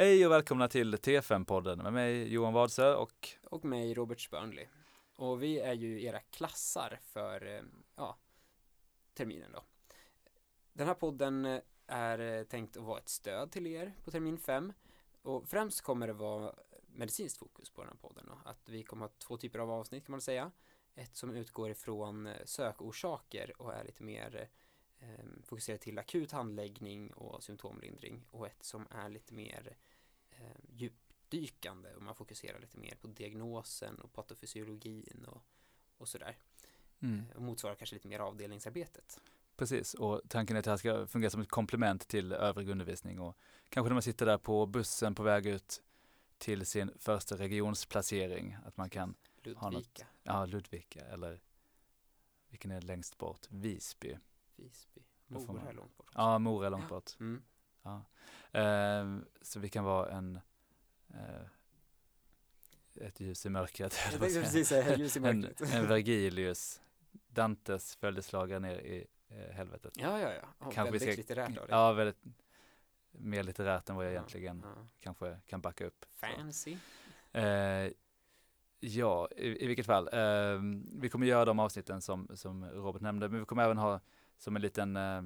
Hej och välkomna till T5-podden med mig Johan Wadsö och Och mig Robert Spörnli. Och vi är ju era klassar för, eh, ja, terminen då. Den här podden eh, är eh, tänkt att vara ett stöd till er på termin 5. Och främst kommer det vara medicinskt fokus på den här podden då. Att vi kommer ha två typer av avsnitt kan man säga. Ett som utgår ifrån sökorsaker och är lite mer eh, fokuserat till akut handläggning och symptomlindring. Och ett som är lite mer eh, djupdykande och man fokuserar lite mer på diagnosen och patofysiologin och, och sådär. mm, Och motsvarar kanske lite mer avdelningsarbetet. precis och tanken är att det här ska fungera som ett komplement till övrig undervisning och kanske när man sitter där på bussen på väg ut till sin första regionsplacering att man kan, Ha något. Ludvika, ja Ludvika eller vilken är längst bort? Visby. Visby, Mora är långt bort. också. Ja, Mora är långt bort. Mm. Ja. Ehm, så vi kan vara en eh, ett ljus i mörkret. Jag tänkte säga. precis säga ljus i en, mörkret. en Vergilius, Dantes följeslagare ner i eh, helvetet. Ja, ja, ja. ja Kanske vi väldigt ska- litterärt av dig. Ja, väldigt mer litterärt än vad jag Ja, egentligen ja. kanske kan backa upp. Fancy. Eh, ja, i, i vilket fall. Eh, vi kommer göra de avsnitten som, som Robert nämnde, men vi kommer även ha som en liten eh,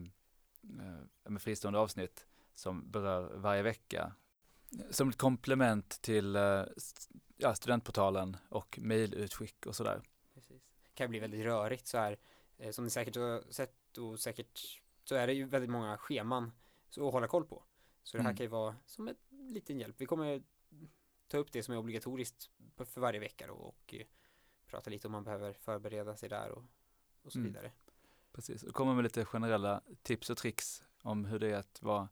eh, fristående avsnitt som berör varje vecka. Som ett komplement till eh, ja, studentportalen och mejlutskick och sådär. Precis. Kan bli väldigt rörigt så här. Eh, som ni säkert har sett och säkert så är det ju väldigt många scheman så att hålla koll på. Så det här Mm. kan ju vara som en liten hjälp. Vi kommer ta upp det som är obligatoriskt för varje vecka då och eh, prata lite om man behöver förbereda sig där och, och så Mm. vidare. Precis, och kommer med lite generella tips och tricks om hur det är att vara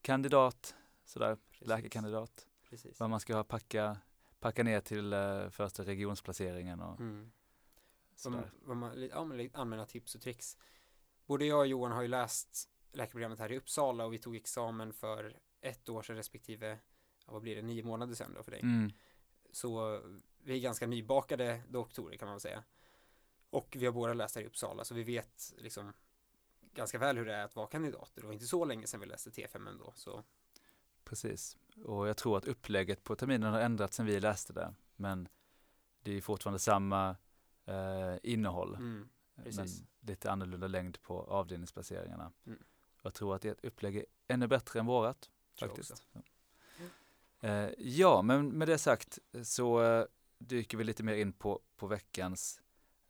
kandidat, sådär, Precis. läkarkandidat. Precis. Vad man ska packa, packa ner till eh, första regionsplaceringen och Mm. sådär. Vad, man, ja, men allmänna tips och tricks. Både jag och Johan har ju läst läkarprogrammet här i Uppsala och vi tog examen för ett år sedan respektive, ja, vad blir det, nio månader sedan då för dig. Mm, Så vi är ganska nybakade doktorer kan man väl säga. Och vi har båda läst här i Uppsala så vi vet liksom ganska väl hur det är att vara kandidater. Det var inte så länge sedan vi läste T5 ändå. Så precis. Och jag tror att upplägget på terminen har ändrats sedan vi läste det. Men det är fortfarande samma eh, innehåll. mm. Men lite annorlunda längd på avdelningsplaceringarna. Mm. Jag tror att ert upplägg är ännu bättre än vårat. faktiskt. Ja. Eh, ja, men med det sagt så eh, dyker vi lite mer in på, på veckans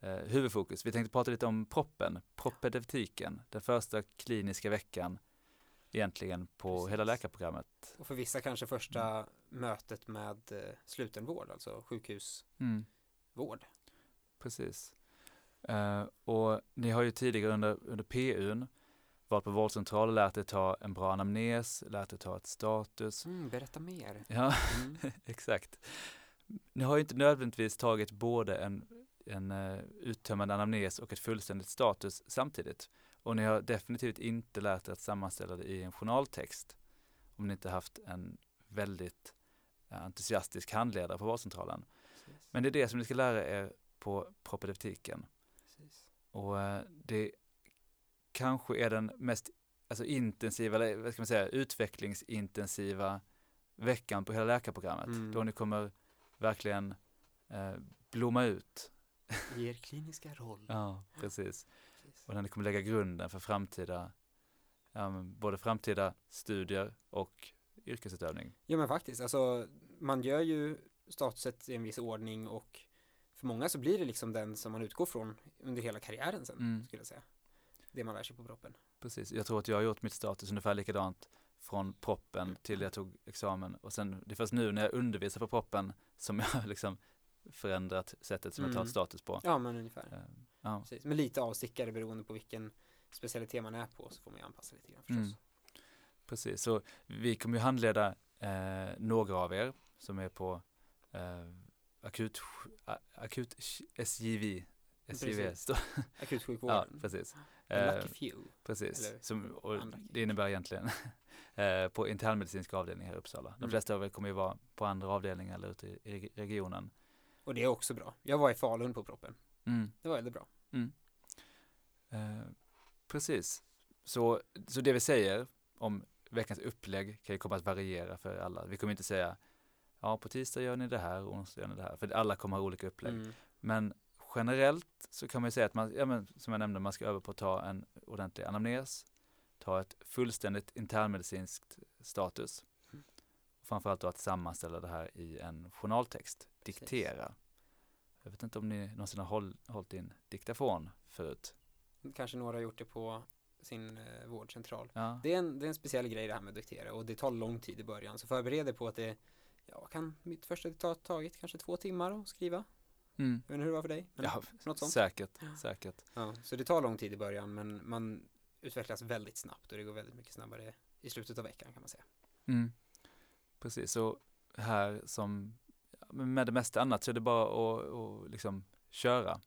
eh, huvudfokus. Vi tänkte prata lite om proppen, proppedeutiken, den första kliniska veckan egentligen på Precis. hela läkarprogrammet. Och för vissa kanske första mötet med eh, slutenvård, alltså sjukhusvård. Mm, precis. Eh, och ni har ju tidigare under, under PUn varit på vårdcentral och lärt er ta en bra anamnes, lärt er ta ett status. Mm, berätta mer. Ja, Mm. Exakt. Ni har ju inte nödvändigtvis tagit både en, en eh, uttömmande anamnes och ett fullständigt status samtidigt. Och ni har definitivt inte lärt er att sammanställa det i en journaltext om ni inte haft en väldigt eh, entusiastisk handledare på vårdcentralen. Precis. Men det är det som ni ska lära er på propedeutiken. Precis. Och eh, det kanske är den mest alltså intensiva, eller vad ska man säga, utvecklingsintensiva veckan på hela läkarprogrammet. Mm. Då ni kommer verkligen eh, blomma ut. I er kliniska roll. Ja, precis. Precis. Och ni kommer lägga grunden för framtida, ja, men både framtida studier och yrkesutövning. Ja men faktiskt, alltså man gör ju statuset i en viss ordning och för många så blir det liksom den som man utgår från under hela karriären sen, Mm. skulle jag säga. Det man lär sig på proppen. Precis. Jag tror att jag har gjort mitt status ungefär likadant från proppen till jag tog examen och sen det är först nu när jag undervisar på proppen som jag liksom förändrat sättet som jag tar Mm. status på. Ja men ungefär. Eh, Ja, Precis. Men lite avstickare beroende på vilken specialitet man är på så får man ju anpassa lite grann förstås. Mm. precis. Så vi kommer ju handleda eh, några av er som är på eh, akut, a- akut SJV, SJV, Precis. står- ja Akutsjukvården. precis. The Eh, lucky few. Precis, Eller som, och det innebär egentligen eh, på internmedicinska avdelning här i Uppsala. De Mm. flesta av er kommer ju vara på andra avdelningar eller ute i regionen. Och det är också bra. Jag var i Falun på proppen. Mm. Det var väldigt bra. Eh, precis. Så, så det vi säger om veckans upplägg kan ju komma att variera för alla. Vi kommer inte säga, ja på tisdag gör ni det här, onsdag gör ni det här, för alla kommer ha olika upplägg. Mm. Men generellt så kan man ju säga att man, ja men som jag nämnde, man ska öva på att ta en ordentlig anamnes, ta ett fullständigt internmedicinskt status. Mm. Och framförallt då att sammanställa det här i en journaltext, diktera. Jag vet inte om ni någonsin har håll, hållit i en diktafon förut. Kanske några har gjort det på sin eh, vårdcentral. Ja, Det är, en, det är en speciell grej det här med att diktera och det tar lång tid i början. Så förbered dig på att det, ja, kan mitt första diktat tagit kanske två timmar att skriva. mm. Jag vet inte hur det var för dig. Ja något sånt. säkert, säkert. Ja, så det tar lång tid i början men man utvecklas väldigt snabbt och det går väldigt mycket snabbare i slutet av veckan kan man säga. Mm. Precis, och här som med det mesta annat så är det bara att, att liksom köra.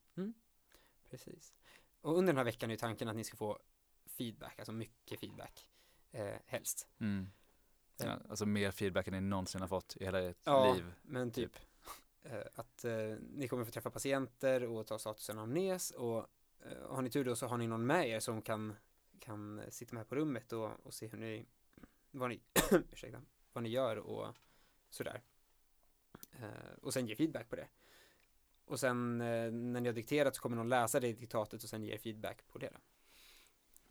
Precis. Och under den här veckan är tanken att ni ska få feedback, alltså mycket feedback, eh, helst. Mm. Eh, Ja, alltså mer feedback än ni någonsin har fått i hela ert Ja, liv. men typ eh, att eh, ni kommer få träffa patienter och ta statusen amnes och eh, har ni tur då så har ni någon med er som kan, kan sitta med på rummet och, och se hur ni, vad ni, ursäkta, vad ni gör och sådär. Eh, och sen ge feedback på det. Och sen eh, när ni har dikterat så kommer någon läsa det i diktatet och sen ge feedback på det. Då.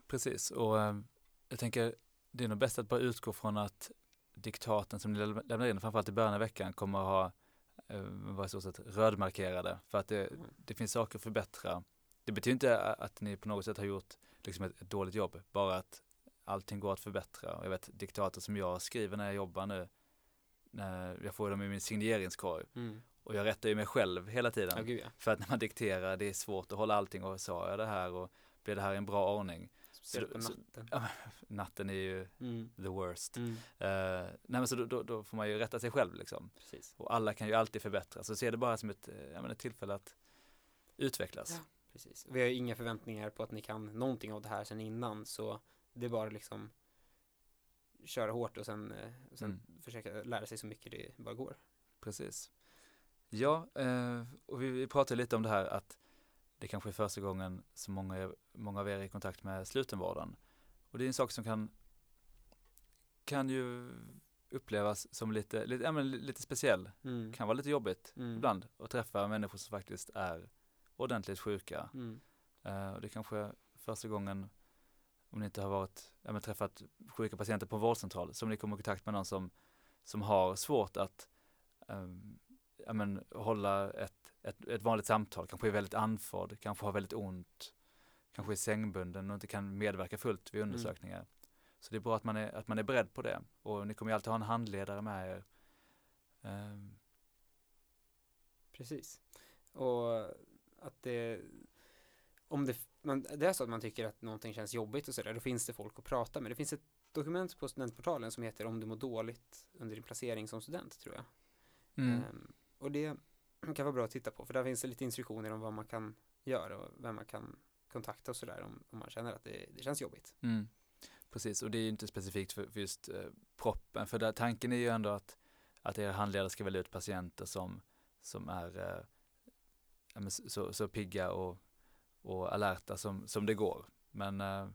Precis, och eh, jag tänker det är nog bäst att bara utgå från att diktaten som ni läm- lämnar in, framförallt i början av veckan, kommer att ha vara i stort sett rödmarkerade. För att det, Mm. det finns saker att förbättra. Det betyder inte att ni på något sätt har gjort liksom ett, ett dåligt jobb, bara att allting går att förbättra. Och jag vet diktater som jag skriver när jag jobbar nu, jag får dem i min signeringskorg. Mm. Och jag rättar ju mig själv hela tiden. Ja, gud ja. För att när man dikterar, det är svårt att hålla allting och sa jag det här och blir det här en bra ordning? Speciellt på så- natten. Natten är ju Mm. the worst. Mm. Eh, nej men så då, då, då får man ju rätta sig själv liksom. Precis. Och alla kan ju alltid förbättras. Så se det bara som ett, eh, ja, men ett tillfälle att utvecklas. Ja. Precis. Vi har ju inga förväntningar på att ni kan någonting av det här sen innan så det är bara liksom köra hårt och sen, eh, och sen Mm. försöka lära sig så mycket det bara går. Precis. Ja, eh, och vi, pratade lite om det här att det kanske är första gången som många, många av er är i kontakt med slutenvården. Och det är en sak som kan, kan ju upplevas som lite, lite, ja, men lite speciell. Mm. Kan vara lite jobbigt Mm. ibland att träffa människor som faktiskt är ordentligt sjuka. Mm. Eh, och det kanske är första gången om ni inte har varit, ja, men träffat sjuka patienter på en vårdcentral som ni kommer i kontakt med någon som, som har svårt att ehm, ja, men, hålla ett, ett, ett vanligt samtal, kanske är väldigt andfådd, kanske har väldigt ont, kanske är sängbunden och inte kan medverka fullt vid undersökningar. Så det är bra att man är, att man är beredd på det och ni kommer ju alltid ha en handledare med er. Ehm, Precis. Och att det om det, man, det är så att man tycker att någonting känns jobbigt och sådär, då finns det folk att prata med. Det finns ett dokument på studentportalen som heter om du mår dåligt under din placering som student, tror jag. mm, Ehm, och det kan vara bra att titta på, för där finns det lite instruktioner om vad man kan göra och vem man kan kontakta och sådär om, om man känner att det, det känns jobbigt. Mm. Precis, och det är ju inte specifikt för, för just eh, proppen, för där, tanken är ju ändå att, att era handledare ska välja ut patienter som, som är eh, så, så pigga och, och alerta som, som det går. Men eh,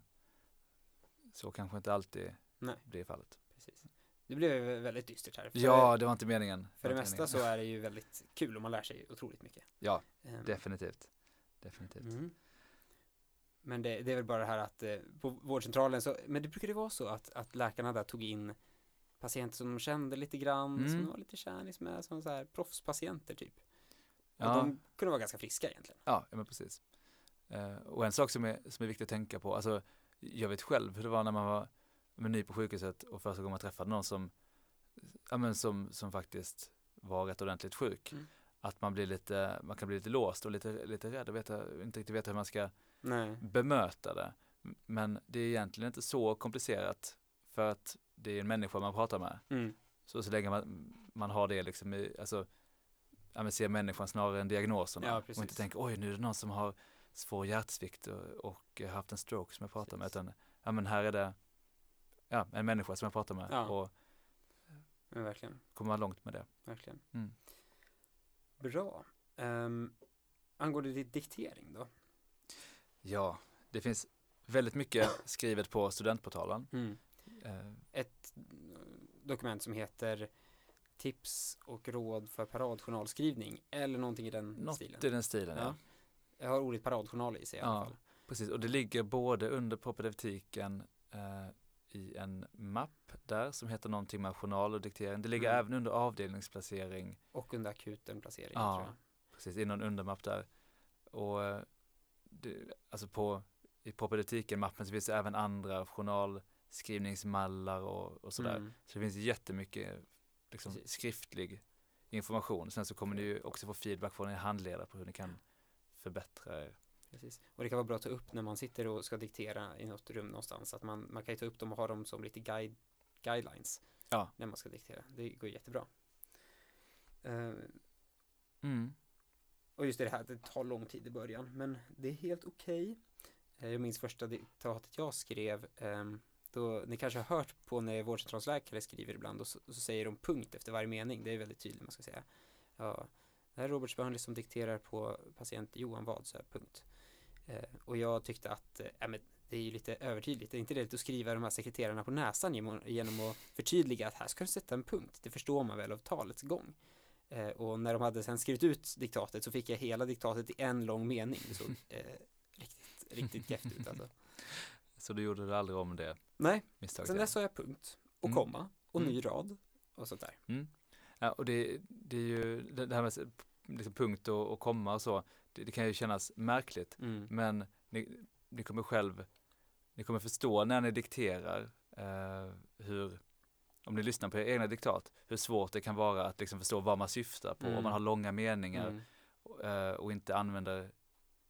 så kanske inte alltid Nej. blir fallet. Precis. Det blev väldigt dystert här. Ja, det var inte meningen. för det var mesta inte så meningen. är det ju väldigt kul och man lär sig otroligt mycket. Ja, Ehm, definitivt. Definitivt. Mm. Men det, det är väl bara det här att eh, på vårdcentralen så, men det brukade vara så att, att läkarna där tog in patienter som de kände lite grann, som Mm. de var lite kärnis med, som så här proffspatienter typ. Och Ja. de kunde vara ganska friska egentligen. Ja men precis. Eh, och en sak som är, som är viktig att tänka på, alltså jag vet själv hur det var när man var ny på sjukhuset och första gången man träffade någon som, ja, men som, som faktiskt var rätt ordentligt sjuk. Mm. Att man blir lite, man kan bli lite låst och lite, lite rädd och veta, inte riktigt veta hur man ska Nej. bemöta det. Men det är egentligen inte så komplicerat för att det är en människa man pratar med. Mm. Så, så länge man, man har det liksom i, alltså, ja, men ser människan snarare än diagnoserna. Ja, och inte tänker, oj nu är det någon som har svår hjärtsvikt och, eh, haft en stroke som jag pratar med. Utan, ja men här är det, ja, en människa som jag pratar med. Ja. Och Men verkligen, kommer man långt med det. verkligen. Mm. Bra. Um, angående ditt diktering då? Ja, det finns väldigt mycket skrivet på studentportalen. Mm. Eh, Ett mm, dokument som heter Tips och råd för paradjournalskrivning eller någonting i den något stilen. i den stilen, ja. Ja. Jag har ordet paradjournal i sig i alla Ja. fall. Precis, och det ligger både under propedeutiken eh, i en mapp där som heter någonting med journal och diktering. Det ligger Mm. även under avdelningsplacering, Och under akuten placering Ja. precis, i någon undermapp där. Och eh, det, alltså på, i propedeutiken-mappen så finns det även andra journalskrivningsmallar och, och sådär. Mm. Så det finns jättemycket liksom, Precis. skriftlig information. Sen så kommer ni ju också få feedback från er handledare på hur ni kan förbättra er. Precis. Och det kan vara bra att ta upp när man sitter och ska diktera i något rum någonstans. Att man, man kan ju ta upp dem och ha dem som lite guide, guidelines. Ja. När man ska diktera. Det går jättebra. Eh, Mm. och just det här, det tar lång tid i början. Men det är helt okej. Eh, jag minns första diktatet jag skrev. ehm, då, ni kanske har hört på när vårdcentralsläkare skriver ibland och så, så säger de punkt efter varje mening. Det är väldigt tydligt man ska säga. Ja, det här är Robert Spörnli som dikterar på patient Johan så här, punkt. Eh, och jag tyckte att, eh, men det är ju lite övertydligt. Det är inte det att skriva de här sekreterarna på näsan genom, att förtydliga att här ska du sätta en punkt. Det förstår man väl av talets gång. Eh, och när de hade sen skrivit ut diktatet så fick jag hela diktatet i en lång mening. Det såg eh, riktigt, riktigt gäft ut alltså. Så du gjorde du aldrig om det Nej, misstaget? sen dess har jag punkt och Mm. komma och ny Mm. rad och sånt där. Mm. Ja, och det, det är ju det det här med liksom punkt och, och komma och så, det, det kan ju kännas märkligt, Mm. men ni, ni kommer själv, ni kommer förstå när ni dikterar eh, hur, om ni lyssnar på era egna diktat, hur svårt det kan vara att liksom förstå vad man syftar på, Mm. om man har långa meningar Mm. eh, och inte använder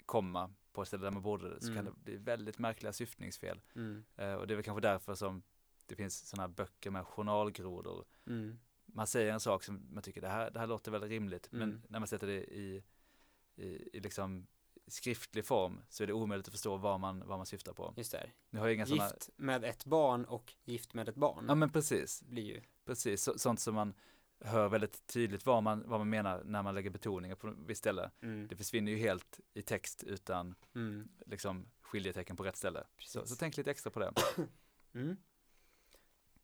komma på ett ställe där man borde det, så kan Mm. det bli väldigt märkliga syftningsfel. Mm. Eh, och det är väl kanske därför som det finns sådana böcker med journalgrodor Mm. Man säger en sak som man tycker det här, det här låter väl rimligt, Mm. men när man sätter det i, i, i liksom skriftlig form så är det omöjligt att förstå vad man, vad man syftar på. Just det. Ni har ju inga Gift med ett barn och gift med ett barn ja men precis, blir ju precis, så, sånt som man hör väldigt tydligt vad man, vad man menar när man lägger betoningar på visst ställe. mm. Det försvinner ju helt i text utan Mm. liksom skiljetecken på rätt ställe. Så, så tänk lite extra på det. Mm.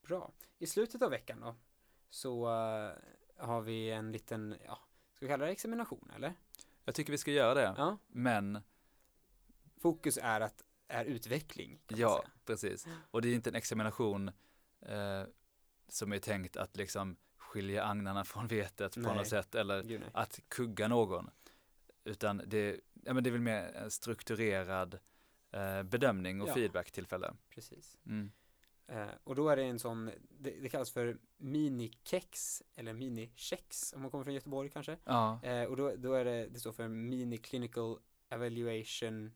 Bra. I slutet av veckan då så eh, har vi en liten, ja, ska vi kalla det examination eller? Jag tycker vi ska göra det, Ja. men Fokus är att, är utveckling. kan Ja, precis. Och det är inte en examination eh, som är tänkt att liksom skilja agnarna från vetet på Nej. något sätt eller Gud, att kugga någon. Utan det, ja, men det är väl mer strukturerad eh, bedömning och Ja. feedback-tillfälle. Precis. Mm. Eh, och då är det en sån, det, det kallas för minikex eller minikex om man kommer från Göteborg kanske. Ja, Eh, och då, då är det, det står för mini clinical evaluation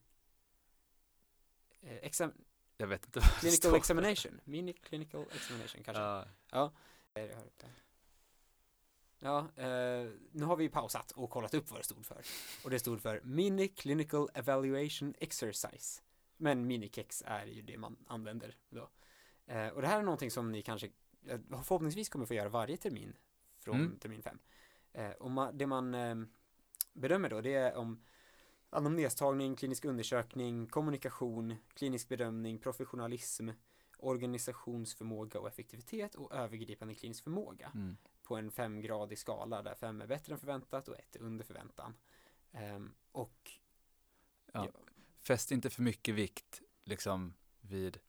eh, exam, jag vet inte vad clinical examination, mini clinical examination kanske. Ja, det. Ja, eh, nu har vi pausat och kollat upp vad det stod för. Och det stod för Mini Clinical Evaluation Exercise. Men minikex är ju det man använder då. Eh, och det här är någonting som ni kanske eh, förhoppningsvis kommer få göra varje termin från Mm. termin fem. Eh, och ma- det man bedömer då det är om anamnestagning, klinisk undersökning, kommunikation, klinisk bedömning, professionalism, organisationsförmåga och effektivitet och övergripande klinisk förmåga mm. på en femgradig skala där fem är bättre än förväntat och ett är under förväntan. Ehm, och Ja. ja. Fäst inte för mycket vikt liksom vid,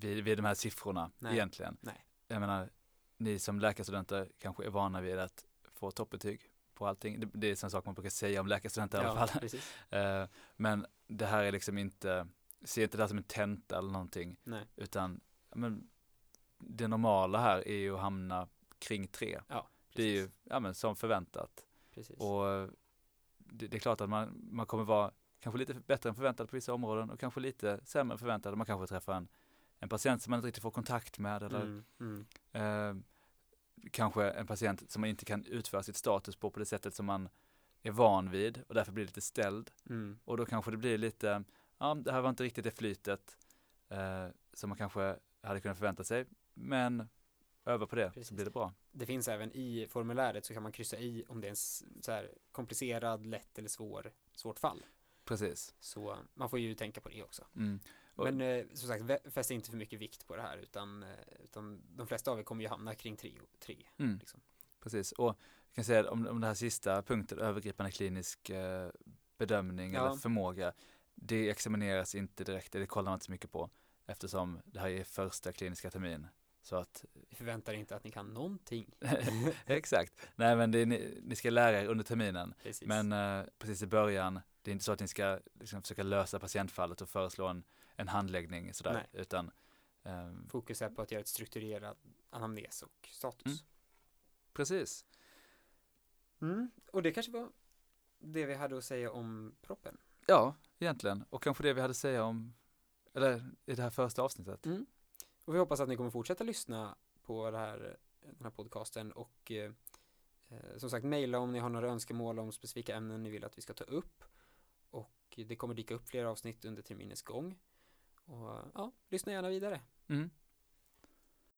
vid, vid de här siffrorna Nej. egentligen. Nej. Jag menar, ni som läkarstudenter kanske är vana vid att få toppbetyg på allting. Det, det är en sak man brukar säga om läkarstudenter i alla ja, fall. Eh, men det här är liksom inte, se inte det här som en tenta eller någonting, Nej, utan ja, men, det normala här är ju att hamna kring tre. ja, Det är ju ja, men, som förväntat. precis. Och eh, det, det är klart att man, man kommer vara kanske lite bättre än förväntat på vissa områden och kanske lite sämre än förväntat. Man kanske träffar en, en patient som man inte riktigt får kontakt med eller mm, mm, eh, kanske en patient som man inte kan utföra sitt status på på det sättet som man är van vid och därför blir lite ställd. mm, Och då kanske det blir lite, ja det här var inte riktigt det flytet eh, som man kanske hade kunnat förvänta sig. Men öva på det Precis. så blir det bra. det finns även i formuläret så kan man kryssa i om det är en så här komplicerad, lätt eller svår, svårt fall. Precis. Så man får ju tänka på det också. Mm. Men eh, som sagt, fäst inte för mycket vikt på det här utan, eh, utan de flesta av er kommer ju hamna kring tre. tre Mm. liksom. Precis, och jag kan säga om, om den här sista punkten, övergripande klinisk eh, bedömning Ja. eller förmåga, det examineras inte direkt, det kollar man inte så mycket på eftersom det här är första kliniska termin. Så att, Vi förväntar inte att ni kan någonting. exakt, nej men är, ni, ni ska lära er under terminen, Precis. men eh, precis i början, det är inte så att ni ska liksom, försöka lösa patientfallet och föreslå en, en handläggning sådär, Nej. utan ehm, Fokus är på att göra ett strukturerat anamnes och status. Mm. precis. Mm. Och det kanske var det vi hade att säga om proppen. Ja, egentligen, och kanske det vi hade att säga om, eller i det här första avsnittet. Mm. Och vi hoppas att ni kommer fortsätta lyssna på det här, den här podcasten och eh, eh, som sagt mejla om ni har några önskemål om specifika ämnen ni vill att vi ska ta upp och det kommer dyka upp fler avsnitt under terminens gång och ja, lyssna gärna vidare. Mm.